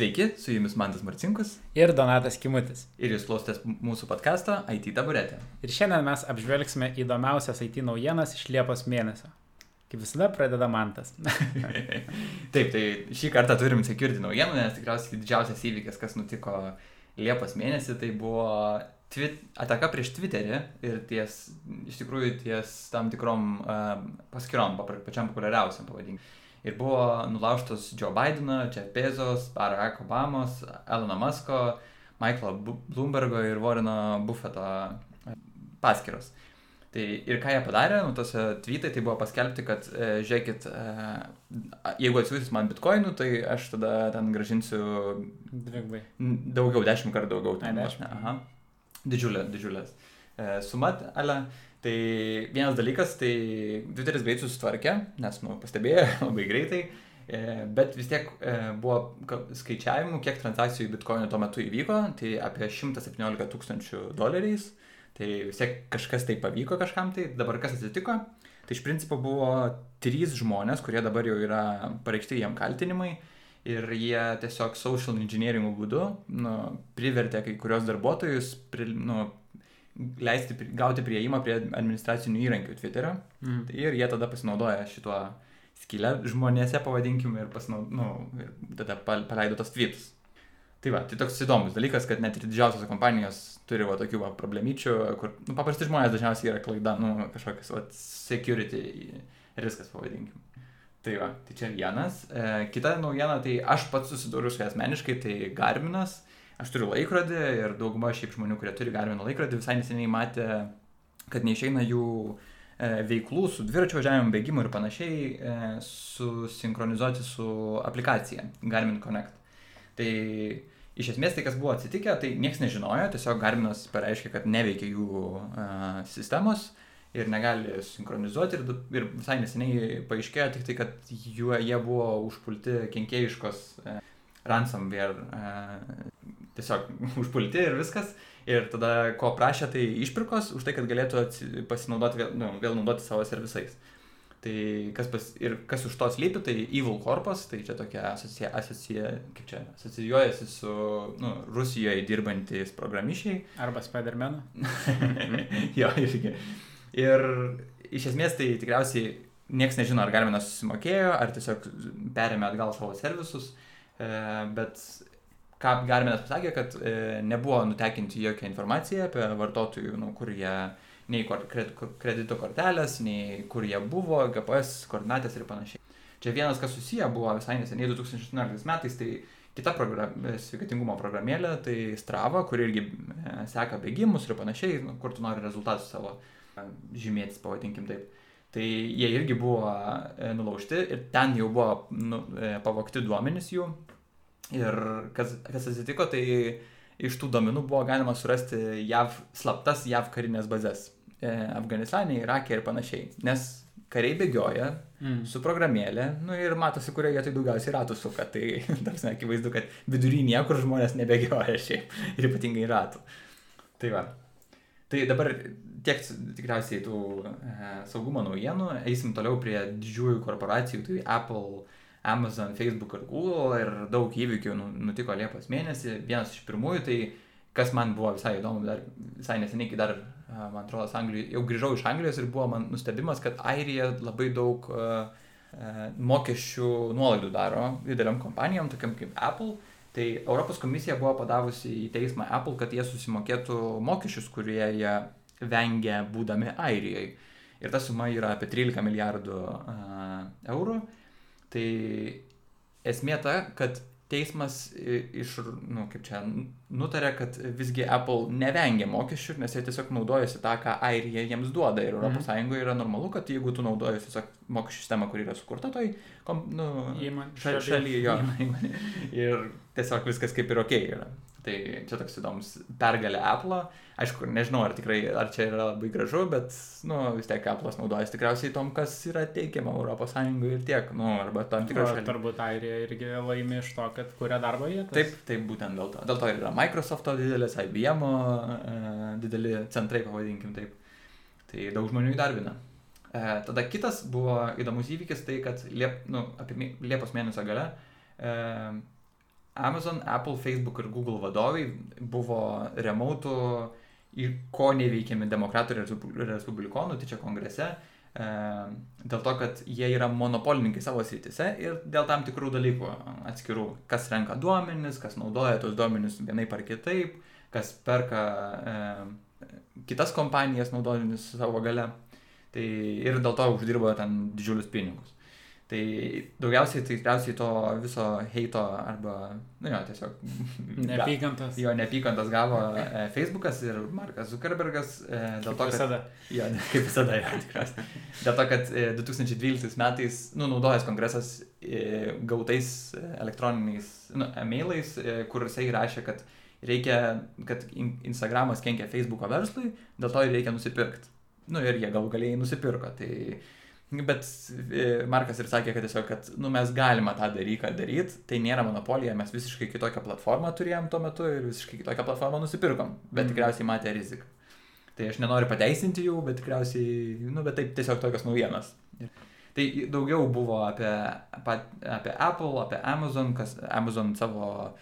Sveiki, su jumis Mantas Marcinkus ir Donatas Kimutis. ir jūs klausotės mūsų podcast'o IT taburetė. Ir šiandien mes apžvelgsime įdomiausias IT naujienas iš Liepos mėnesio. Kaip visada pradeda Mantas. Taip, tai šį kartą turim security naujienų, nes tikriausiai didžiausias įvykis, kas nutiko Liepos mėnesį, tai buvo twit, ataka prieš Twitterį ir ties, iš tikrųjų ties tam tikrom uh, paskyrom, pačiam populiariausiam pavadinkime. Ir buvo nulaužtos Joe Bideno, Jeff Bezos, Barack Obamos, Elono Musko, Michaelo Bloombergo ir Warreno Buffeto e, paskyros. Tai ir ką jie padarė, nu, tose tweetai tai buvo paskelbti, kad, e, žiūrėkit, e, jeigu atsiūsys man bitkoinų, tai aš tada ten gražinsiu Dvigubai. n- daugiau, dešimt kartų daugiau. Ten, dešimt. ne, Aha. Didžiulė, didžiulės. E, sumat, ale. Tai vienas dalykas, tai Twitteris greit susitvarkė, nes, nu, pastebėjo labai greitai, e, bet vis tiek e, buvo ka- skaičiavimų, kiek transakcijų bitkoinų tuo metu įvyko, tai apie 117 tūkstančių doleriais, tai vis tiek kažkas tai pavyko kažkam tai, dabar kas atsitiko, tai iš principo buvo trys žmonės, kurie dabar jau yra pareikšti jiem kaltinimai ir jie tiesiog social engineering būdu nu, privertė kai kurios darbuotojus pri, nu, leisti gauti prieimą prie administracinių įrankių Twitterio. Mhm. Ir jie tada pasinaudoja šituo skylę žmonėse, pavadinkim, ir, pasinau, nu, ir tada pal- paleido tos tweetus. Tai va, tai toks įdomus dalykas, kad net ir didžiausios kompanijos turi va tokių va problemyčių, kur nu, paprasti žmonės dažniausiai yra klaida, nu, kažkokias va security riskas, pavadinkim. Tai va, tai čia vienas. E, kita naujiena, tai aš pats susidūriau su asmeniškai, tai Garminas. Aš turiu laikrodį ir dauguma šiaip žmonių, kurie turi Garmino laikrodį, visai neseniai matė, kad neišeina jų e, veiklų su dviračio važiavimu, bėgimu ir panašiai e, susinchronizuoti su aplikacija Garmin Connect. Tai iš esmės tai, kas buvo atsitikę, tai niekas nežinojo, tiesiog Garminas pareiškė, kad neveikia jų uh, sistemos ir negali sinchronizuoti ir, ir visai neseniai paaiškėjo tik tai, kad jų, jie buvo užpulti kenkėjiškos uh, ransomware, uh, tiesiog užpulti ir viskas. Ir tada, ko prašė, tai išpirkos už tai, kad galėtų pasinaudoti vėl, nu, vėl naudoti savo servisais. Tai kas, pas, ir kas už to slypi, tai Evil Corpus, tai čia tokia asocija, asocija, kaip čia, asocijuojasi su nu, Rusijoje dirbantis programišiai. Arba Spider-Man. jo, irgi. Ir iš esmės tai tikriausiai niekas nežino, ar Garminas susimokėjo, ar tiesiog perėmė atgal savo servisus, e, bet ką Garminas pasakė, kad e, nebuvo nutekinti jokią informaciją apie vartotojų, nu, kur jie, nei kredito kortelės, nei kur jie buvo, GPS koordinatės ir panašiai. Čia vienas, kas susiję buvo visai neseniai 2018 metais, tai kita program, sveikatingumo programėlė, tai Strava, kur irgi e, seka bėgimus ir panašiai, nu, kur tu nori rezultatus savo e, žymėtis, pavadinkim taip. Tai jie irgi buvo e, nulaužti ir ten jau buvo nu, pavokti duomenys jų. Ir kas, kas atsitiko, tai iš tų duomenų buvo galima surasti JAV, slaptas JAV karinės bazės. E, Afganistane, Irake ir panašiai. Nes kariai bėgioja Mm. su programėlė, nu ir matosi, kurioje vietoje daugiausiai ratų suka. Tai, tarsi, akivaizdu, kad vidury niekur žmonės nebėgioja šiaip. Ir ypatingai ratų. Tai va. Tai dabar tiek tikriausiai tų e, saugumo naujienų. Eisim toliau prie didžiųjų korporacijų, tai Apple, Amazon, Facebook ir Google. Ir daug įvykių nu, nutiko Liepos mėnesį. Vienas iš pirmųjų, tai kas man buvo visai įdomu, dar visai neseniai, dar, man atrodo, Anglijos, jau grįžau iš Anglijos ir buvo man nustebimas, kad Airija labai daug e, e, mokesčių nuolaidų daro dideliam kompanijom, tokiam kaip Apple. Tai Europos komisija buvo padavusi į teismą Apple, kad jie susimokėtų mokesčius, kurie jie vengia būdami Airijai. Ir ta suma yra apie 13 milijardų uh, eurų. Tai esmė ta, kad teismas iš, nu, kaip čia, nutarė, kad visgi Apple nevengia mokesčių, nes jie tiesiog naudojasi tą, ką Airija jiems duoda. Ir Mhm. ES Sąjungoje yra normalu, kad jeigu tu naudoji tiesiog mokesčių sistemą, kuri yra sukurta toj, kom, nu, šalyje jo. įmonė. Ir tiesiog viskas kaip ir ok yra. Tai čia toks įdomus pergalė Apple. Aišku, nežinau, ar tikrai, ar čia yra labai gražu, bet, nu, vis tiek Apple'as naudojasi tikriausiai tom, kas yra teikiama ES ir tiek, nu, arba tam tikra O šalia. turbūt Airija irgi laimi iš to, kad kuria darbo vietas. Taip, taip, būtent dėl to. Dėl to ir yra Microsoft'o didelis, IBM e, dideli centrai, pavadinkim taip. Tai daug žmonių įdarbina. E, tada kitas buvo įdomus įvykis, tai kad Liep, nu, apie Liepos mėnesio gale e, Amazon, Apple, Facebook ir Google vadovai buvo remautų į ko neveikiami demokratų ir respu- respublikonų, tai čia kongrese, e, dėl to, kad jie yra monopolininkai savo srityse ir dėl tam tikrų dalykų atskirų, kas renka duomenis, kas naudoja tos duomenis vienaip ar kitaip, kas perka e, kitas kompanijas naudodamis savo gale. Tai ir dėl to uždirba ten didžiulius pinigus. Tai daugiausiai tai tikriausiai to viso heito arba, nu jo, tiesiog. Neapykantas. Jo neapykantas gavo e, Facebookas ir Markas Zuckerbergas e, dėl to, kad... Visada. Jo, ne, kaip visada, jo, tikriausiai. Dėl to, kad e, 2012 metais, nu, naudojęs kongresas e, gautais e, elektroniniais, nu, e-mailais, e, kur jisai rašė, kad reikia, kad in- Instagramas kenkia Facebooko verslui, dėl to jį reikia nusipirkti. Nu, ir jie gal galiai nusipirko. Tai, bet e, Markas ir sakė, kad tiesiog, kad, nu, mes galime tą dalyką daryti, tai nėra monopolija, mes visiškai kitokią platformą turėjom tuo metu ir visiškai kitokią platformą nusipirkom, bet Mhm. tikriausiai matė riziką. Tai aš nenoriu pateisinti jų, bet tikriausiai, nu, bet taip tiesiog tokios naujienos. Tai daugiau buvo apie, apie Apple, apie Amazon, kas Amazon savo e,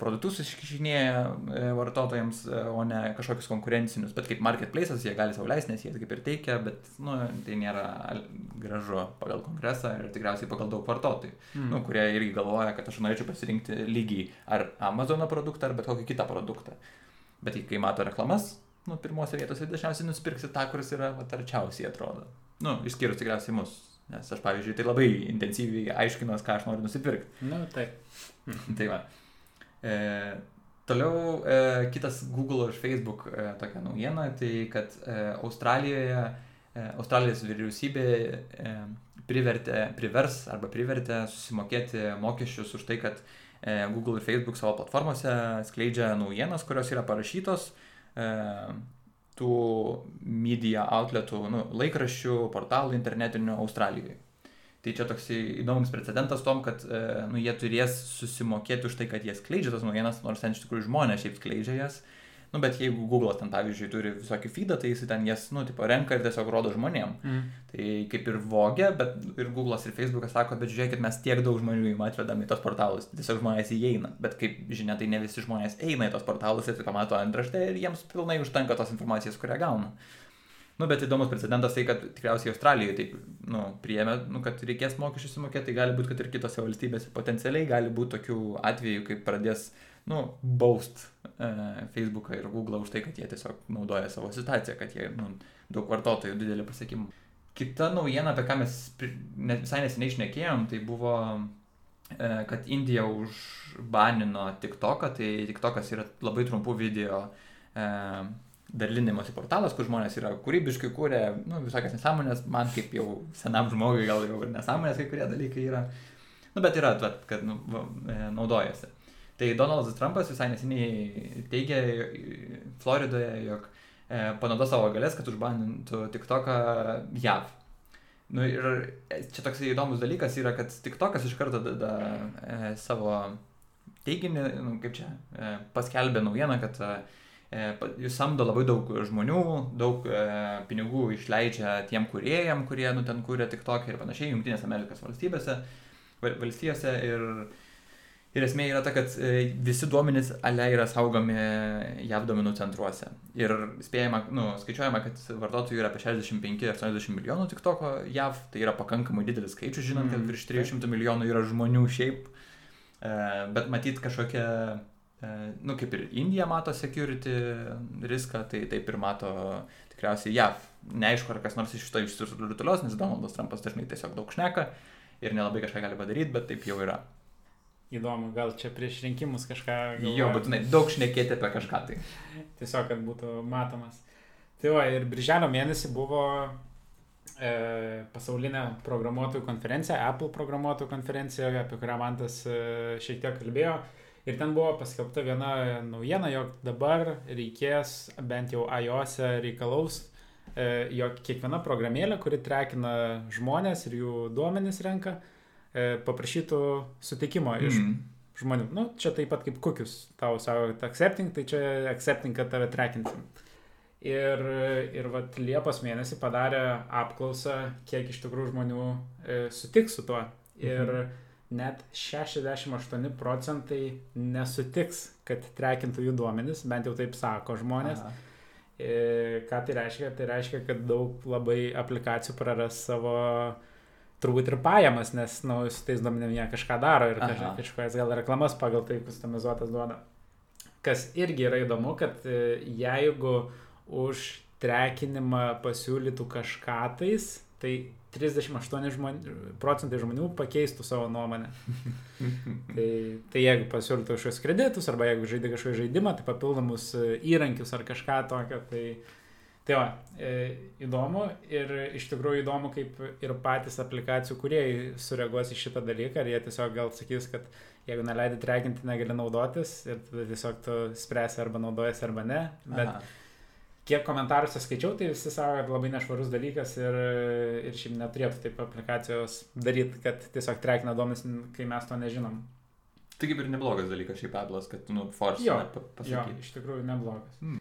produktus iškišinėja e, vartotojams, e, o ne kažkokius konkurencinius. Bet kaip marketplace'as jie gali sauliaisti, nes jie kaip ir teikia, bet nu, tai nėra gražu pagal kongresą ir tikriausiai pagal daug vartotojų, Mm. nu, kurie irgi galvoja, kad aš norėčiau pasirinkti lygiai ar Amazono produktą, ar bet kokį kitą produktą. Bet kai mato reklamas, nu, pirmose vietose dažniausiai nusipirksi tą, kuris yra arčiausiai atrodo. Nu, išskyrus tikriausiai mus. Nes aš, pavyzdžiui, tai labai intensyviai aiškinuos, ką aš noriu nusipirkti. Nu, taip. tai va. E, toliau e, kitas Google ir Facebook e, tokia naujiena, tai kad e, Australijoje, e, Australijos vyriausybė e, privertė, privers arba privertė susimokėti mokesčius už tai, kad e, Google ir Facebook savo platformose skleidžia naujienas, kurios yra parašytos e, tų media outletų, nu, laikraščių, portalų internetinių Australijoje. Tai čia toks įdomus precedentas tom, kad e, nu, jie turės susimokėti už tai, kad jie skleidžia tas naujienas, nors ten iš tikrųjų žmonės šiaip skleidžia jas. Nu, bet jeigu Google ten, pavyzdžiui, turi visokį feedą, tai jis ten jas, nu, tipo, renka ir tiesiog rodo žmonėm. Mm. Tai kaip ir vogia, bet ir Google'as ir Facebook'as sako, bet žiūrėkit, mes tiek daug žmonių jums atvedam į tos portalus, tiesiog žmonės įeina. Bet kaip žinia, tai ne visi žmonės eina į tos portalus ir tik pamato antraštę ir jiems pilnai užtenka tos informacijos, kurią gauna. Nu, bet įdomus precedentas tai, kad tikriausiai Australijoje taip, nu, priėmė, nu, kad reikės mokesčius sumokėti, tai gali būti, kad ir kitose valstybėse potencialiai gali būti tokių atvejų, kai pradės, nu, baust e, Facebooką ir Google už tai, kad jie tiesiog naudoja savo situaciją, kad jie, nu, daug vartotojų didelį pasiekimą. Kita naujiena, apie ką mes visai neseniai išnekėjom, tai buvo, e, kad Indija užbanino TikToką, tai TikTokas yra labai trumpų video e, dalinimosi portalas, kur žmonės yra kūrybiškai kūrė, nu, visokias nesąmonės, man kaip jau senam žmogui gal jau ir nesąmonės kai kurie dalykai yra, nu, bet yra, vat, kad nu, e, naudojasi. Tai Donaldas Trumpas visai neseniai teigė e, Floridoje, jog e, panaudos savo galės, kad užbanintų TikToką JAV. Nu ir e, čia toks įdomus dalykas yra, kad TikTokas iš karto tada e, savo teiginį, nu, kaip čia, e, paskelbė naujieną, kad e, pa- jūs samdo labai daug žmonių, daug e, pinigų išleidžia tiem kuriejam, kurie nu, ten kūrė TikTok ir panašiai, Junktinės Amerikos valstybėse, val- valstijose ir, ir esmė yra ta, kad e, visi duomenys ale yra saugomi JAV duomenų centruose. Ir spėjama, nu, skaičiuojama, kad vartotojų yra apie 65-80 milijonų TikToko JAV, tai yra pakankamai didelis skaičius, žinant, kad Mm, virš 300 milijonų yra žmonių šiaip. E, bet matyt kažkokia E, nu, kaip ir Indija mato security riską, tai taip ir mato tikriausiai JAV. Neaišku, ar kas nors iš šito išsirutulios, nes Donaldas Trumpas dažnai tiesiog daug šneka ir nelabai kažką gali padaryti, bet taip jau yra. Įdomu, gal čia prieš rinkimus kažką. Jo, galvoja. būtinai daug šnekėti apie kažką tai. Tiesiog, kad būtų matomas. Tai va, ir birželio mėnesį buvo e, pasaulinė programuotojų konferencija, Apple programuotojų konferencija, apie kurią Mantas e, šiek tiek kalbėjo. Ir ten buvo paskelbta viena naujiena, jog dabar reikės, bent jau iOS e reikalaus, e, jog kiekviena programėlė, kuri trekina žmonės ir jų duomenis renka, e, paprašytų sutikimo iš Mm. žmonių. Nu, čia taip pat kaip kukius. Tau savo accepting, tai čia accepting, kad tave trekinsim. Ir, ir vat Liepos mėnesį padarė apklausą, kiek iš tikrųjų žmonių e, sutiks su tuo. Ir Mhm. Net 68 procentai nesutiks, kad trekintų jų duomenis, bent jau taip sako žmonės. Aha. E, ką tai reiškia? Tai reiškia, kad daug labai aplikacijų praras savo turbūt ir pajamas, nes, nu, su tais duomenim jie kažką daro ir kažkokias gal reklamas pagal tai kustomizuotas duoda. Kas irgi yra įdomu, kad e, jeigu už trekinimą pasiūlytų kažką tais, tai 38 žmonių, procentai žmonių pakeistų savo nuomonę. tai, tai jeigu pasiūlytų kažkokius kreditus arba jeigu žaidė kažkokį žaidimą, tai papildomus e, įrankius ar kažką tokio, tai, tai va, e, įdomu ir iš tikrųjų įdomu, kaip ir patys aplikacijų kuriejai sureaguos į šitą dalyką, ar jie tiesiog gal sakys, kad jeigu neleidai trekinti, negali naudotis ir tada tiesiog tu spręsi arba naudojasi arba ne. Bet, Aha kiek komentaruose skaičiau, tai visi sako, kad labai nešvarus dalykas ir, ir šiaip neturėtų taip aplikacijos daryti, kad tiesiog trekina duomenis, kai mes to nežinom. Tai kaip ir neblogas dalykas šiaip Apple'as, kad, nu, force. Jo, iš tikrųjų neblogas. Hmm.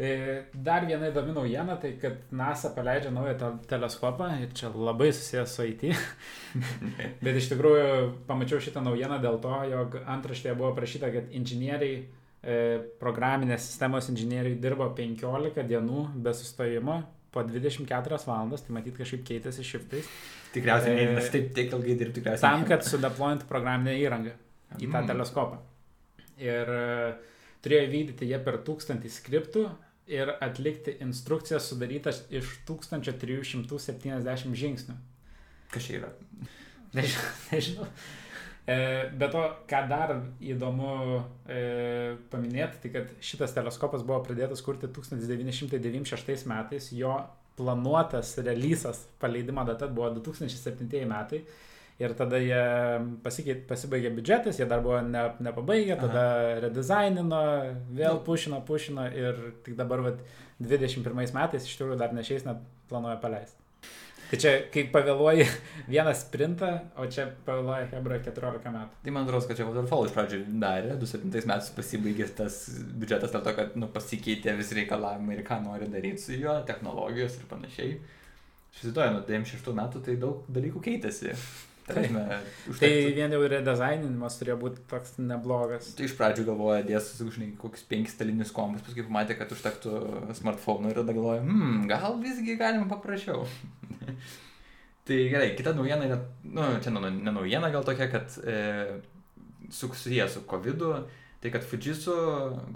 E, dar viena įdomi naujiena, tai kad NASA paleidžia naują te teleskopą ir čia labai susijęs su IT. Bet iš tikrųjų pamačiau šitą naujieną dėl to, jog antraštėje buvo prašyta, kad inžinieriai programinės sistemos inžinieriai dirbo 15 dienų be sustojimo po 24 valandas, tai matyt kažkaip keitėsi šiftais. Tikriausiai, e, nes taip tiek ilgai dirbti tikriausiai. Tam, kad sudeployintų programinę įrangą į tą mm. teleskopą. Ir e, turėjo vykdyti jie per 1000 skriptų ir atlikti instrukcijas sudarytas iš 1370 žingsnių. Kas čia yra? Nežinau. nežinau. E, be to, ką dar įdomu e, paminėti, tai kad šitas teleskopas buvo pradėtas kurti 1996 metais, jo planuotas releasas, paleidimo data buvo 2007 metai. Ir tada jie pasikeitė, pasibaigė biudžetas, jie dar buvo ne, nepabaigę, tada Aha. redezainino, vėl nu. pušino, pušino ir tik dabar, vat, 21 metais iš tikrųjų dar nešiais net planuoja paleisti. Tai čia, kai pavėluoji vieną sprintą, o čia pavėluoja Hebra 14 metų. Tai man atrodo, kad čia Waterfall iš pradžių darė, 2007 metais pasibaigė tas biudžetas dėl to, kad nu, pasikeitė visi reikalavimai ir ką nori daryti su juo, technologijos ir panašiai. Aš įsivaizduoju, nuo 96 metų tai daug dalykų keitėsi. Tai, užtektų... tai vien jau redezaininimas turėjo būti toks neblogas. Tai iš pradžių galvoja, dės, žinai, kokius penkis stalinius kombus, paskui pamatė, kad užtektų smartphone ir tada galvoja, hmm, gal visgi galima paprasčiau. tai gerai, kita naujiena yra, nu, čia ne naujiena gal tokia, kad e, susiję su COVID, tai kad Fujitsu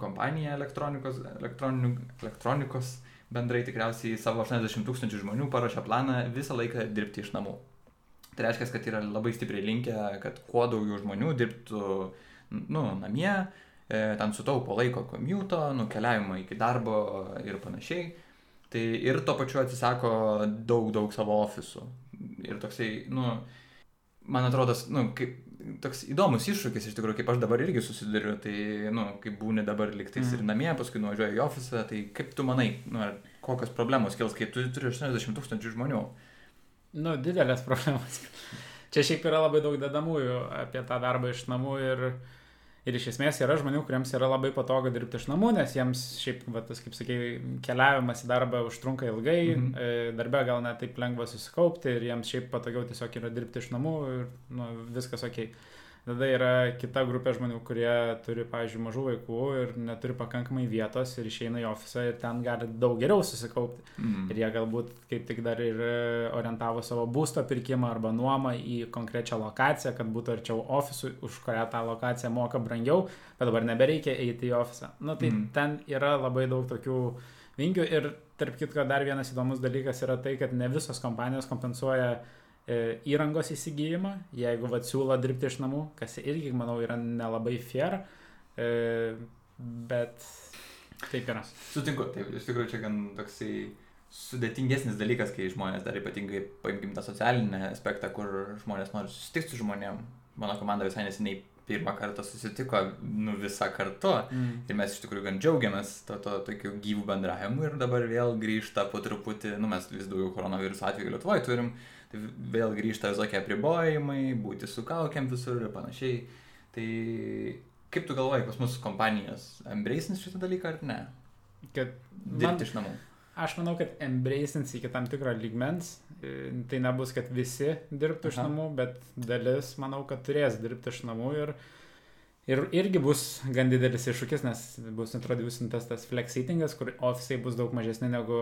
kompanija elektronikos, elektronikos bendrai tikriausiai savo 80 tūkstančių žmonių paruošė planą visą laiką dirbti iš namų. Tai reiškia, kad yra labai stipriai linkę, kad kuo daugiau žmonių dirbtų nu, namie, e, ten sutaupo laiko komiuto, nukeliavimo iki darbo ir panašiai. Tai ir tuo pačiu atsisako daug, daug savo ofisų. Ir toksai, nu, man atrodo, nu, kaip toks įdomus iššūkis iš tikrųjų, kaip aš dabar irgi susiduriu, tai, nu, kaip būni dabar liktais mm. ir namie, paskui nuvažiuoji į ofisą, tai kaip tu manai, nu, kokios problemos kils, kai tu turi 80 tūkstančių žmonių nu, didelės problemos. Čia šiaip yra labai daug dedamųjų apie tą darbą iš namų ir, ir iš esmės yra žmonių, kuriems yra labai patogu dirbti iš namų, nes jiems šiaip, va, tas, kaip sakai, keliavimas į darbą užtrunka ilgai, mhm. E, darbę gal net taip lengva susikaupti ir jiems šiaip patogiau tiesiog yra dirbti iš namų ir nu, viskas ok. Tada yra kita grupė žmonių, kurie turi, pavyzdžiui, mažų vaikų ir neturi pakankamai vietos ir išeina į ofisą ir ten gali daug geriau susikaupti. Mm. Ir jie galbūt kaip tik dar ir orientavo savo būsto pirkimą arba nuomą į konkrečią lokaciją, kad būtų arčiau ofisų, už kurią tą lokaciją moka brangiau, bet dabar nebereikia eiti į ofisą. Na nu, tai mm. ten yra labai daug tokių vingių ir tarp kitko dar vienas įdomus dalykas yra tai, kad ne visos kompanijos kompensuoja E, įrangos įsigijimą, jeigu vad siūlo dirbti iš namų, kas irgi, manau, yra nelabai fair, e, bet taip yra. Sutinku, taip, iš tikrųjų čia gan toksai sudėtingesnis dalykas, kai žmonės dar ypatingai, paimkim tą socialinį aspektą, kur žmonės nori susitikti su žmonėm. Mano komanda visai neseniai pirmą kartą susitiko, nu visą kartu. Mm. Ir mes iš tikrųjų gan džiaugiamės to, to tokiu gyvų bendravimu ir dabar vėl grįžta po truputį, nu mes vis daugiau koronaviruso atvejų Lietuvoje turim, vėl grįžta visokie apribojimai, būti su kaukiam visur ir panašiai. Tai kaip tu galvoji, pas mus kompanijos embracins šitą dalyką ar ne? Kad dirbti iš namų. aš manau, kad embracins iki tam tikro lygmens. E, Tai nebus, kad visi dirbtų iš Aha. namų, bet dalis, manau, kad turės dirbti iš namų ir, ir irgi bus gan didelis iššūkis, nes bus introducintas tas flexeatingas, kur ofisai bus daug mažesni negu,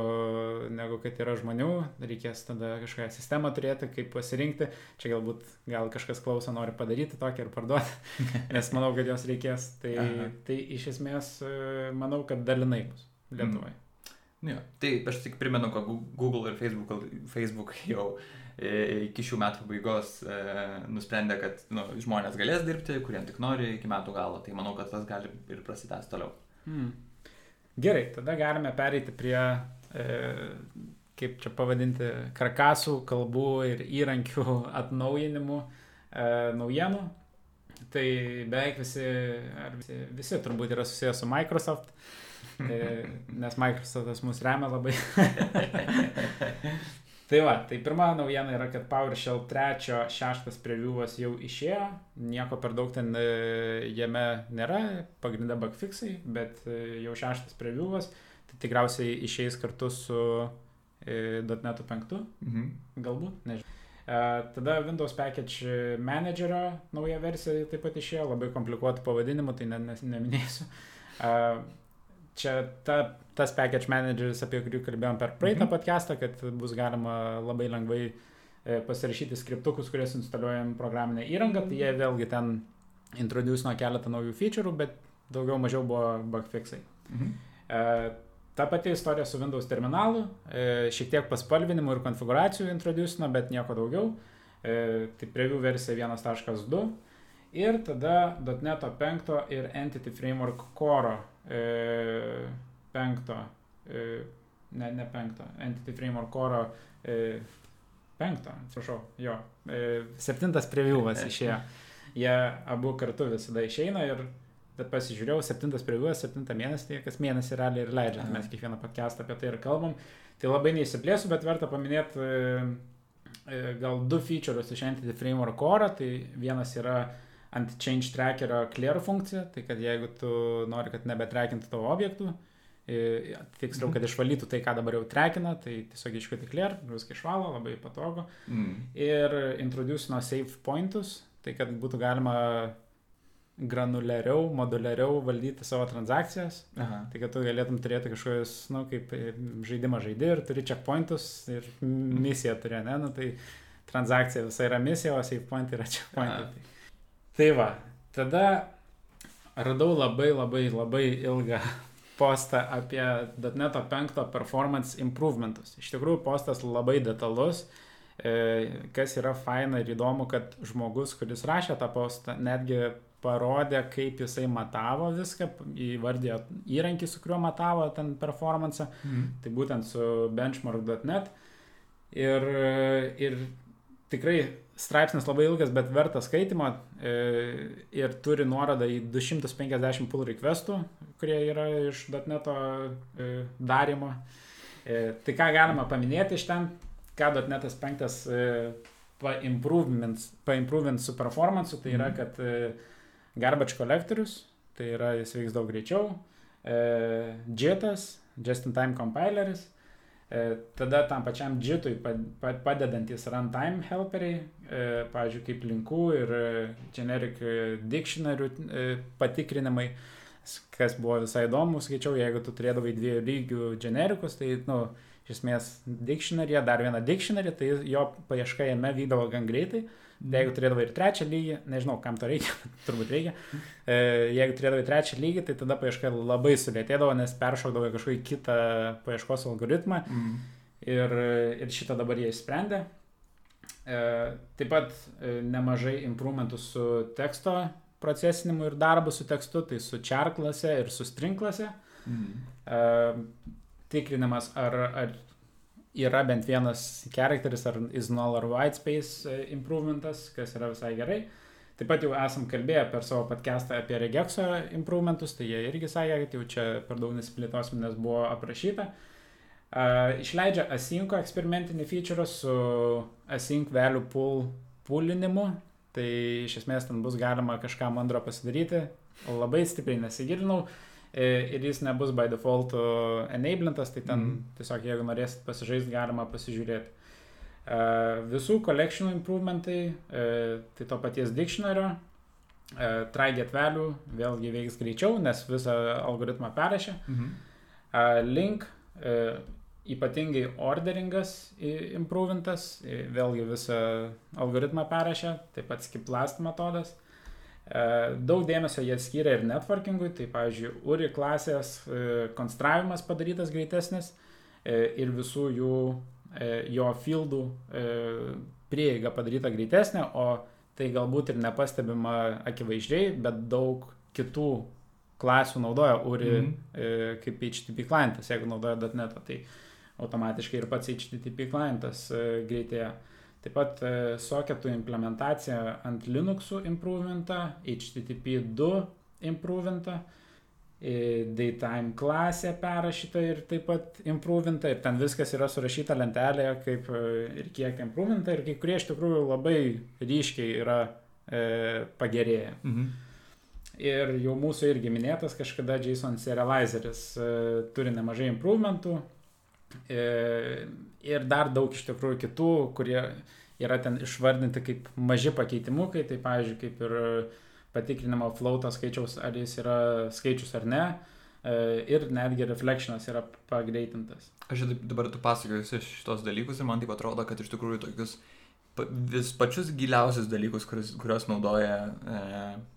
negu kad yra žmonių. Reikės tada kažkokią sistemą turėti, kaip pasirinkti. Čia galbūt gal kažkas klauso, nori padaryti tokią ir parduoti, nes manau, kad jos reikės. Tai, Aha. tai iš esmės e, manau, kad dalinai bus Lietuvoje. Nu Jo, tai aš tik primenu, kad Google ir Facebook, Facebook jau e, iki šių metų pabaigos e, nusprendė, kad nu, žmonės galės dirbti, kuriem tik nori iki metų galo. Tai manau, kad tas gali ir prasitęs toliau. Hmm. Gerai, tada galime pereiti prie, e, kaip čia pavadinti, karkasų, kalbų ir įrankių atnaujinimų e, naujienų. Tai beveik visi, ar visi, visi turbūt yra susijęs su Microsoft, e, nes Microsoftas mus remia labai. tai va, tai pirma naujiena yra, kad PowerShell 3.6 preview'as jau išėjo, nieko per daug ten e, jame nėra, pagrindė bugfixai, bet e, jau šeštas preview'as, tai tikriausiai išeis kartu su e, .NET 5, Mhm. galbūt, nežinau. Tada Windows Package Managerio nauja versija taip pat išėjo, labai komplikuotų pavadinimų, tai ne, ne, neminėsiu. Čia ta, tas package manageris, apie kurį kalbėjom per praeitą Mhm. podcastą, kad bus galima labai lengvai e, pasirašyti skriptukus, kuriuos instaliuojam programinę įrangą, tai jie vėlgi ten introducino keletą naujų feature'ų, bet daugiau mažiau buvo bugfixai. Mhm. E, Ta pati istorija su Windows terminalu, e, šiek tiek paspalvinimų ir konfiguracijų introducino, bet nieko daugiau. Tai preview versija 1.2 ir tada .NET 5 ir Entity Framework Core e, 5, e, ne, ne 5, Entity Framework Core e, 5, atsiprašau, jo, e, 7 preview'as išėjo. Jie abu kartu visada išeina ir pasižiūrėjau, septintas prieigos, septintą mėnesį, tai kas mėnesį realiai ir leidžia. Mes kiekvieną podcastą apie tai ir kalbam. Tai labai neįsiplėsiu, bet verta paminėti e, e, gal du feature'us iš Entity Framework Core. Tai vienas yra ant Change Trackerio clear funkcija, tai kad jeigu tu nori, kad nebetrekintų tavo objektų, tiksliau, Mhm. kad išvalytų tai, ką dabar jau trekina, tai tiesiog iškvieti clear, viską išvalo, labai patogu Mhm. ir introducino save pointus, tai kad būtų galima granulariau, moduliariau valdyti savo transakcijas. Aha. Tai kad tu galėtum turėti kažkokius, na, nu, kaip e, žaidimą žaidži ir turi checkpointus ir misiją turi, ne, nu, tai transakcija visa yra misija, o save point yra checkpointai. Tai. Tai va, tada radau labai labai labai ilgą postą apie .NET 5 performance improvementus. Iš tikrųjų, postas labai detalus. E, Kas yra faina ir įdomu, kad žmogus, kuris rašė tą postą, netgi parodė, kaip jisai matavo viską, įvardėjo įrankį, su kuriuo matavo ten performance, Mhm. tai būtent su benchmark.net. Ir, ir tikrai straipsnis labai ilgas, bet vertas skaitimo e, ir turi nuorodą į 250 pull requestų, kurie yra iš .NET e, darimo. E, tai ką galima paminėti iš ten, ką .NET 5 e, paimprovements paimprovements su performance, tai yra, Mhm. kad garbage collectorius, tai yra jis veiks daug greičiau, JITas, just in time compileris, tada tam pačiam pad- padedantis runtime helperiai, e, pavyzdžiui, kaip linkų ir e, generic e, dictionary e, patikrinimai, kas buvo visai įdomu, skaičiau, jeigu tu turėdavai dviejų lygių generikus, tai, nu, iš esmės dictionary, dar vieną dictionary, tai jo paieška jame vykdavo gan greitai. Tai jeigu turėdavai ir trečią lygį, nežinau, kam to reikia, turbūt reikia. E, jeigu turėdavai trečią lygį, tai tada paieška labai sulėtėdavo, nes peršokdavo kažkokį kitą paieškos algoritmą Mhm. ir, ir šitą dabar jie išsprendė. E, taip pat e, nemažai improvementų su teksto procesinimu ir darbu su tekstu, tai su char klase ir su string klase. Mhm. E, tikrinimas, ar, ar yra bent vienas charakteris, ar is null ar white space e, improvementas, kas yra visai gerai. Taip pat jau esam kalbėję per savo podcastą apie regexo improvementus, tai jie irgi sakė, kad jau čia per daug nesiplėtosim, nes buvo aprašyta. Uh, išleidžia asynco eksperimentinį feature su async value pool pulinimu, tai iš esmės ten bus galima kažką mandro pasidaryti. Labai stipriai nesigilinau. e, ir jis nebus by default enablintas, tai ten Mhm. tiesiog jeigu norėsit pasižaisti, galima pasižiūrėti. E, Visų collection improvementai, e, tai to paties dictionario, e, try get value vėlgi veiks greičiau, nes visą algoritmą perrašė. Mhm. A, Link, e, ypatingai orderingas i- improvintas, i- vėlgi visą algoritmą perrašė, taip pat skip last metodas. E, Daug dėmesio jie skiria ir networkingui, tai pavyzdžiui, URI klasės e, konstravimas padarytas greitesnis e, ir visų jų jo fieldų prieiga padaryta greitesnė, o tai galbūt ir nepastebima akivaizdžiai, bet daug kitų klasių naudoja URI Mhm. e, kaip HTTP klientas, jeigu naudoja .NET, tai automatiškai ir pats HTTP klientas greitėja. Taip pat e, soketų implementacija ant Linuxų improvinta, HTTP 2 improvinta, e, Daytime klasė perrašyta ir taip pat improvinta ir ten viskas yra surašyta lentelėje, kaip e, ir kiek improvinta ir kai kurie iš tikrųjų labai ryškiai yra e, pagerėję. Mhm. Ir jau mūsų irgi minėtas kažkada JSON serializeris e, turi nemažai improvementų e, ir dar daug iš tikrųjų kitų, kurie yra ten išvardinti kaip maži pakeitimukai, tai pavyzdžiui, kaip ir patikrinimo flauto skaičiaus, ar jis yra skaičius ar ne, e, ir netgi reflectionas yra pagreitintas. Aš dabar tu pasakoju visus šitos dalykus ir man taip atrodo, kad iš tikrųjų tokius vis pačius giliausius dalykus, kuriuos, kuriuos naudoja, e,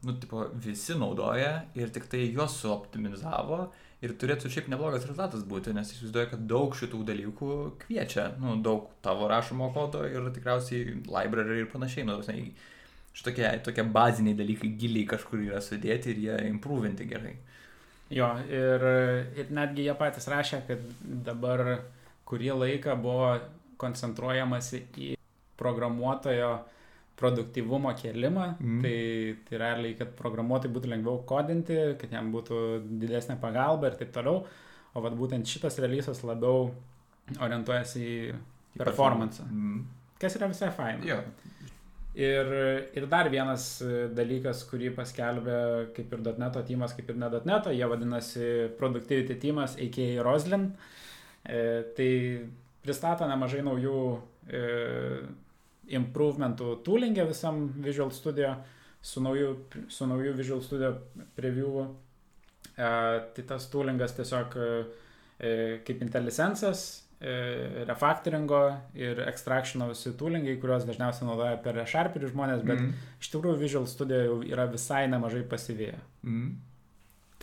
nu, tipo, visi naudoja ir tik tai juos suoptimizavo ir turėtų šiaip neblogas rezultatas būti, nes įsivaizduoju, kad daug šitų dalykų kviečia, nu, daug tavo rašomo kodo ir tikriausiai library ir panašiai, nu, žinai, šitokie tokie baziniai dalykai giliai kažkur yra sudėti ir jie improvinti gerai. Jo, ir, ir netgi jie patys rašė, kad dabar kurį laiką buvo koncentruojamasi į programuotojo produktyvumo kėlimą, mm. tai, tai realiai, kad programuotojai būtų lengviau kodinti, kad jam būtų didesnė pagalba ir taip toliau, o vad būtent šitas releasas labiau orientuojasi į performance, Mm. kas yra visai fain. Jo. Ir, ir dar vienas dalykas, kurį paskelbė kaip ir .NET teamas, kaip ir ne .NET, jie vadinasi Productivity teamas, a.k.a. Roslin. E, tai pristato nemažai naujų e, improvementų toolingė visam Visual Studio su nauju, su nauju Visual Studio preview. E, tai tas toolingas tiesiog e, e, kaip IntelliSense'as e, refactoringo ir extractiono visi toolingai, kuriuos dažniausiai naudoja per Sharperį žmonės, bet mm. Iš tikrųjų Visual Studio jau yra visai nemažai pasivėję. Mm.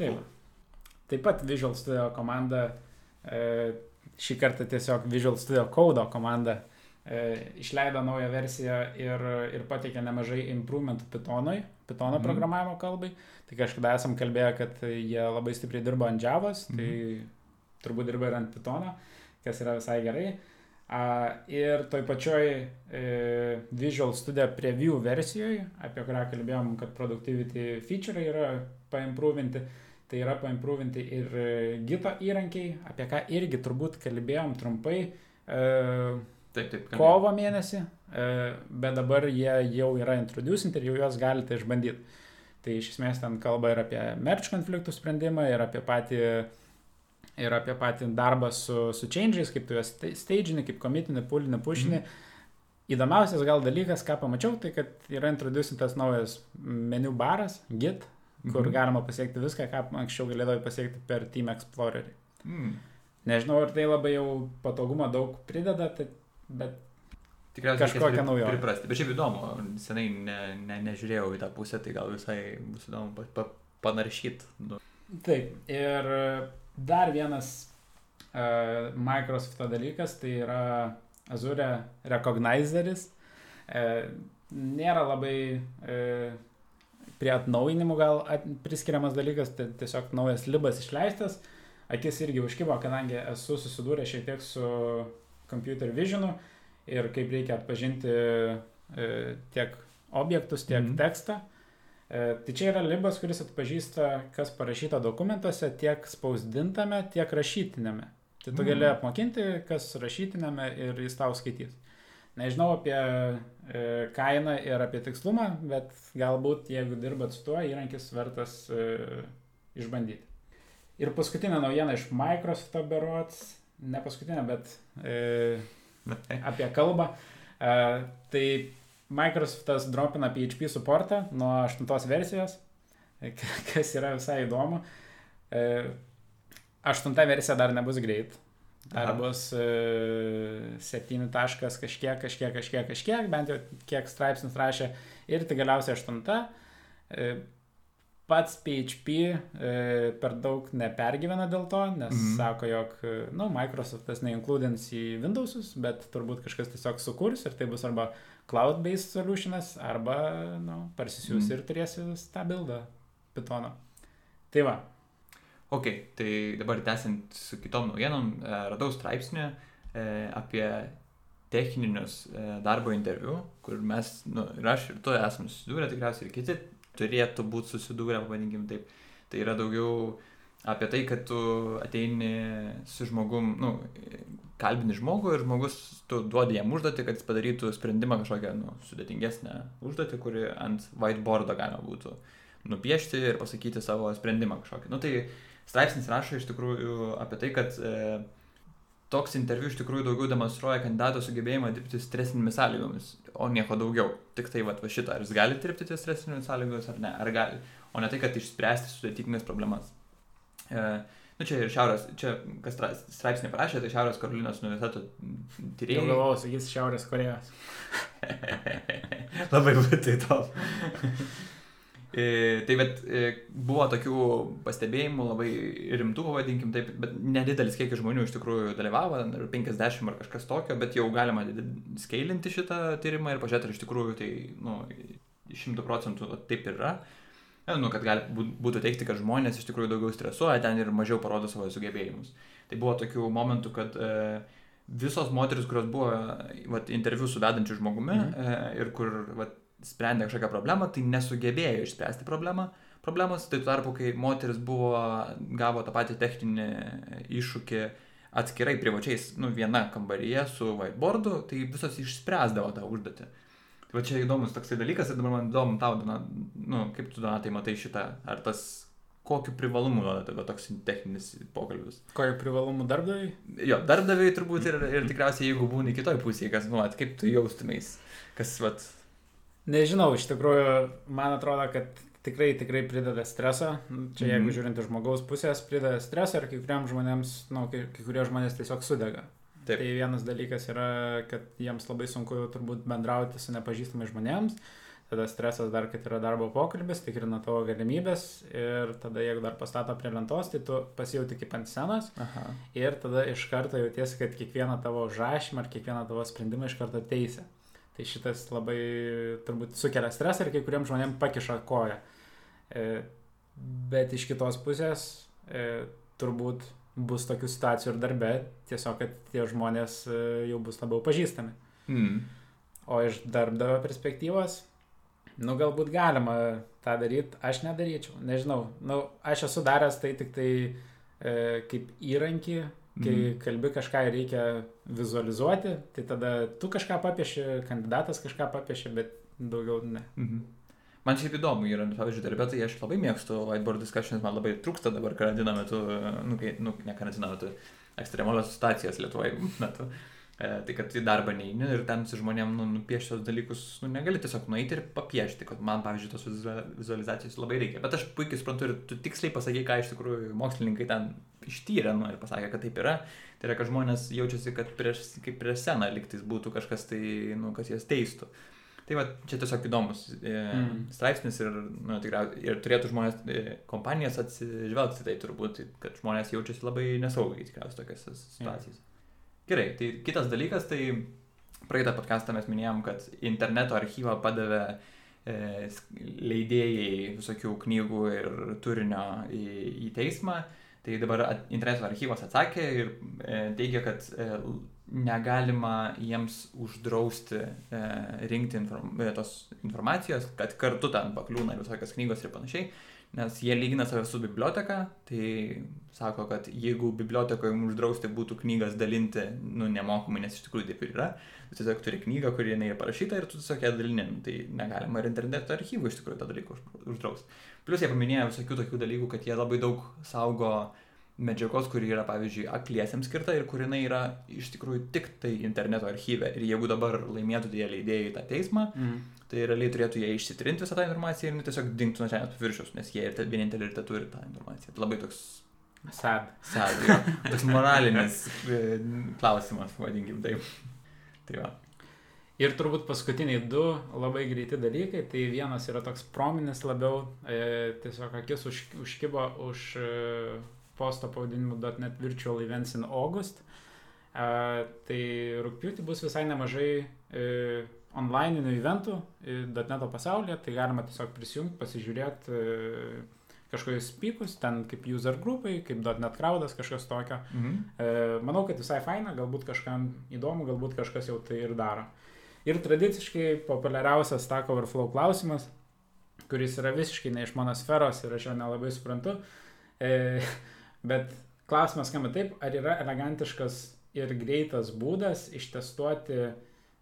Taip. Taip pat Visual Studio komanda, šį kartą tiesiog Visual Studio Code komanda išleido naują versiją ir, ir pateikė nemažai improvementų Pythonui, Pythono Mhm. programavimo kalbai. Tai kažkada esam kalbėję, kad jie labai stipriai dirbo ant Javos, tai turbūt dirba ir ant Pythono, kas yra visai gerai. A, ir toj pačioj e, Visual Studio Preview versijoje, apie kurią kalbėjom, kad productivity feature yra paimprovinti, tai yra paimprovinti ir e, Gito įrankiai, apie ką irgi turbūt kalbėjom trumpai e, Taip, taip. kalbėjau. kovo mėnesį, e, bet dabar jie jau yra introducinti ir jau juos galite išbandyti. Tai iš esmės ten kalba ir apie merch konfliktų sprendimą, ir apie patį, ir apie patį darbą su, su change'ais, kaip tu juos sta- stage'ini, kaip komitinį, pulinį, pušinį. Mhm. Įdomiausias gal dalykas, ką pamačiau, tai kad yra introducintas naujas meniu baras, git, kur Mhm. galima pasiekti viską, ką anksčiau galėdavai pasiekti per Team Explorerį. Mm. Nežinau, ar tai labai jau patogumo daug prideda, tai, bet Tikriausiai pri- naujovė. Priprasti. Bet šiaip įdomu, senai ne, ne, nežiūrėjau į tą pusę, tai gal visai bus įdomu pa, pa, panaršyti. Nu. Taip, ir dar vienas uh, Microsoft dalykas, tai yra Azure Recognizeris. Uh, nėra labai uh, prie atnaujinimų gal at, priskiriamas dalykas, tai tiesiog naujas libas išleistas. Akis irgi užkybo, kadangi esu susidūręs šiek tiek su computer visionu ir kaip reikia atpažinti uh, tiek objektus, tiek Mhm. mm. tekstą. E, Tai čia yra libas, kuris atpažįsta, kas parašyta dokumentuose, tiek spausdintame, tiek rašytinėme. Tai tu Mm. gali apmokinti, kas rašytinėme ir jis tau skaitys. Nežinau apie e, kainą ir apie tikslumą, bet galbūt jeigu dirbat su tuo, įrankis vertas e, išbandyti. Ir paskutinė naujiena iš Microsoft berots, ne paskutinė, bet e, apie kalbą. E, tai Microsoftas dropina PHP supportą nuo 8 versijos, kas yra visai įdomu. E, 8 versija dar nebus greit. Dar Aha. bus e, 7 taškas kažkiek, kažkiek, kažkiek, kažkiek, bent jau kiek straipsnis rašė. Ir tai galiausiai 8. E, pats PHP e, per daug nepergyvena dėl to, nes mm. sako, jog, e, na, nu, Microsoftas neincludins į Windowsus, bet turbūt kažkas tiesiog sukurs ir tai bus arba cloud-based solutionas, arba, na, nu, parsisiūs mm. ir turėsi tą bildą Pythono. Tai va, Ok, tai dabar tęsiant su kitom naujienom, e, radau straipsnį e, apie techninius e, darbo interviu, kur mes, nu, ir aš ir tu esame susidūrę, tikriausiai ir kiti turėtų būti susidūrę, pavadinkim taip. Tai yra daugiau apie tai, kad tu ateini su žmogum, nu, kalbini žmogų ir žmogus, tu duodi jam užduotį, kad jis padarytų sprendimą kažkokią, nu, sudėtingesnę užduotį, kuri ant whiteboardo galima būtų nupiešti ir pasakyti savo sprendimą kažkokį. Nu, tai straipsnis rašo iš tikrųjų apie tai, kad e, toks interviu iš tikrųjų daugiau demonstruoja kandidato sugebėjimą dirbti stresinėmis sąlygomis, o nieko daugiau. Tik tai va, va šitą, ar jis gali dirbti ties stresinėmis sąlygomis ar ne, ar gali, o ne tai, kad išspręsti sudėtingas problemas. E, nu čia ir Šiaurės, čia kas stra- straipsnį parašė, tai Šiaurės Karolinos universiteto jau tyrėjai. galvojau, sakys Šiaurės Korejos. Labai būtų įdomu. E, tai bet e, buvo tokių pastebėjimų, labai rimtų, pavadinkim taip, bet nedidelis kiekis žmonių iš tikrųjų dalyvavo, ar 50 ar kažkas tokio, bet jau galima skailinti šitą tyrimą ir pažiūrėti, ar iš tikrųjų tai, nu, 100 procentų taip ir yra. E, Nu, kad gali būt- būtų teikti, kad žmonės iš tikrųjų daugiau stresuoja ten ir mažiau parodo savo sugebėjimus. Tai buvo tokių momentų, kad e, visos moteris, kurios buvo vat, interviu su vedančiu žmogumi Mhm. e, ir kur vat, sprendė kažkokią problemą, tai nesugebėjo išspręsti problemą, problemos. Tai tuo tarpu, kai moteris buvo, gavo tą patį techninį iššūkį atskirai privačiais, nu, viena kambaryje su whiteboardu, tai visos išspręsdavo tą užduotį. Tai va čia įdomus toksai dalykas ir dabar man įdomu tau, nu, kaip tu, Donatai, matai šitą, ar tas, kokiu privalumu duoda toks techninis pokalbis. Kokiu privalumu darbdaviui? Jo, darbdaviai turbūt ir, ir tikriausiai, jeigu būni kitoj pusėje, kas, nu, at, kaip tu jaustumės, kas, vat, Nežinau, iš tikrųjų, man atrodo, kad tikrai, tikrai prideda streso. Čia jeigu Mhm. žiūrint iš žmogaus pusės, prideda streso ir kai kuriems žmonėms, na, nu, kai, kai kurie žmonės tiesiog sudega. Taip. Tai vienas dalykas yra, kad jiems labai sunku turbūt bendrauti su nepažįstamais žmonėms. Tada stresas dar, kad yra darbo pokalbis, tikrina tavo galimybės ir tada jeigu dar pastato prie lentos, tai tu pasijauti kaip ant scenos aha, ir tada iš karto jautiesi, kad kiekvieną tavo užrašymą ar kiekvieną tavo sprendimą iš karto teisė. Tai šitas labai turbūt sukelia stresą ir kai kuriems žmonėms pakiša koją. E, bet iš kitos pusės e, turbūt bus tokių situacijų ir darbe, tiesiog kad tie žmonės e, jau bus labiau pažįstami. mm. O iš darbdavio perspektyvos, nu galbūt galima tą daryti, aš nedaryčiau, nežinau. Nu, aš esu daręs tai tik tai e, kaip įrankį, kai Mhm. kalbi kažką ir reikia vizualizuoti, tai tada tu kažką papieši, kandidatas kažką papieši, bet daugiau ne. Mhm. Man šiaip įdomu yra, pavyzdžiui, darbė, tai aš labai mėgstu whiteboard discussions, man labai trūksta dabar karantino metu, nu, kai, nu ne karantino metu, ekstremalios situacijos Lietuvoje metu. E, tai kad į darbą neini ir ten su žmonėm nu, nupiešti tos dalykus, nu, negali tiesiog nueiti ir papiešti, kad man, pavyzdžiui, tos vizua- vizualizacijos labai reikia. Bet aš puikiai suprantu ir tu tiksliai pasakai, ką iš tikrųjų mokslininkai ten ištyrė nu, ir pasakė, kad taip yra. Tai yra, kad žmonės jaučiasi, kad prieš, kaip prieš sceną liktais būtų kažkas tai, nu, kas jas teistų. Tai va, čia tiesiog įdomus e, Mm. straipsnis ir, nu, tikriausiai, ir turėtų žmonės, e, kompanijas atsižvelgti tai turbūt, kad žmonės jaučiasi labai nesaugiai tikriausiai tokiose situacijose. Mm. Gerai, tai kitas dalykas, tai praeitą podcastą mes minėjom, kad interneto archyvą padavė e, leidėjai visokių knygų ir turinio į, į teismą. Tai dabar at- interneto archyvas atsakė ir e, teigia, kad e, negalima jiems uždrausti e, rinkti inform, e, tos informacijos, kad kartu ten pakliūna visokios knygos ir panašiai, nes jie lygina save su biblioteka, tai sako, kad jeigu bibliotekoje jums uždrausti būtų knygas dalinti, nu, nemokamai, nes iš tikrųjų taip ir yra, tu tiesiog turi knygą, kuri jinai yra parašyta ir tu tiesiog ją dalini, Nu, tai negalima ir interneto archyvų iš tikrųjų tą dalyką už- uždrausti. Plus jie paminėjo visokių tokių dalykų, kad jie labai daug saugo medžiagos, kuri yra, pavyzdžiui, akliesiams skirta ir kur jinai yra iš tikrųjų tik tai interneto archyve. Ir jeigu dabar laimėtų tie leidėjai tą teismą, Mm. Tai realiai turėtų jie išsitrinti visą tą informaciją ir jinai tiesiog dingtų nuo žemės paviršiaus, nes jie ir te- vieninteliai ir te turi tą informaciją. Tai labai toks, Sad. sadė, toks moralinis e, klausimas, vadinkim taip. Tai va. Ir turbūt paskutiniai du labai greiti dalykai. Tai vienas yra toks prominis labiau, e, tiesiog akis už, užkibo už e, posto pavadinimu .NET Virtual Events in August. E, tai rūpiutį bus visai nemažai e, online'inių eventų .NET pasaulyje. Tai galima tiesiog prisijungti, pasižiūrėti e, kažkokius pykus, ten kaip user grupai, kaip .NET crowdas, kažkas tokio. Mhm. E, manau, kad visai faina, galbūt kažkam įdomu, galbūt kažkas jau tai ir daro. Ir tradiciškai populiariausias Stack Overflow klausimas, kuris yra visiškai ne iš mano sferos ir aš jo nelabai suprantu. E, bet klausimas skamba taip, ar yra elegantiškas ir greitas būdas ištestuoti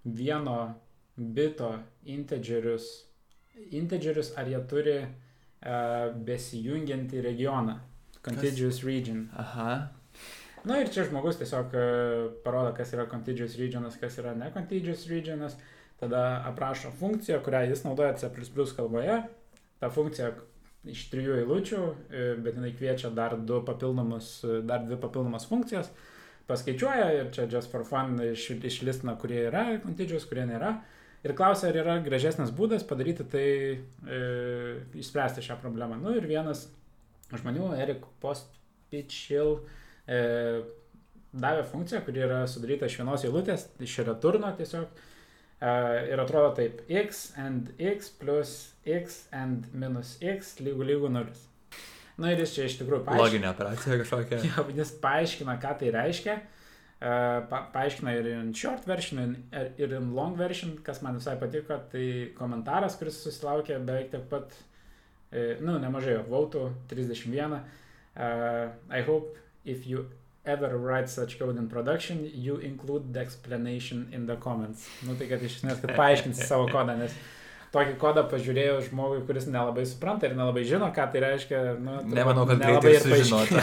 vieno bito integerius, integerius ar jie turi uh, besijungiantį regioną. Contiguous region. Aha. Na ir čia žmogus tiesiog e, parodo, kas yra contiguous regionas, kas yra ne contiguous regionas, tada aprašo funkciją, kurią jis naudoja C kalboje. Ta funkcija iš trijų eilučių, e, bet jinai kviečia dar, du papildomus, dar dvi papildomas funkcijas, paskaičiuoja ir čia just for fun iš, išlistina, kurie yra contiguous, kurie nėra. Ir klausia, ar yra gražesnis būdas padaryti tai, e, išspręsti šią problemą. Nu ir vienas žmonių, Erik Postpichil, e, davė funkciją, kuri yra sudaryta iš vienos eilutės, iš returno tiesiog. E, ir atrodo taip, x and x plus x and minus x lygu lygu 0. Na ir jis čia iš tikrųjų paaiškina. Loginė operacija kažkokia. Jo, jis paaiškina, ką tai reiškia. E, Pa, paaiškina ir in short version, ir- ir in long version, kas man visai patiko. Tai komentaras, kuris susilaukė beveik tiek pat, e, nu, nemažai vautų, 31. Uh, I hope if you ever write such code in production, you include the explanation in the comments. Nu, tai kad iš esmės, kad paaiškinsi savo kodą, nes tokį kodą pažiūrėjau žmogui, kuris nelabai supranta ir nelabai žino, ką tai reiškia. Nu, turbūt Nemanau, kad nelabai ir sužinota.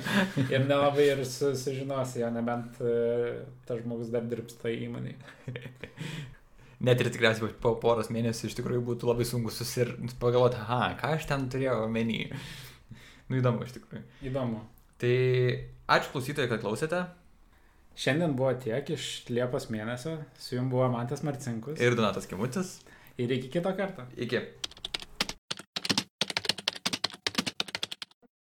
ir nelabai ir su, sužinosi, jo, nebent uh, tas žmogus dar dirbs tai įmonai. Net ir tikriausiai po poros mėnesių iš tikrųjų būtų labai sunku susir... pagalvoti, aha, ką aš ten turėjau omeny. Nu įdomu iš tikrųjų. Įdomu. Tai ačiū klausytojai, kad klausėte. Šiandien buvo tiek iš Liepos mėnesio, su jum buvo Mantas Marcinkus. Ir Donatas Kimutis. Ir iki kito karto. Iki.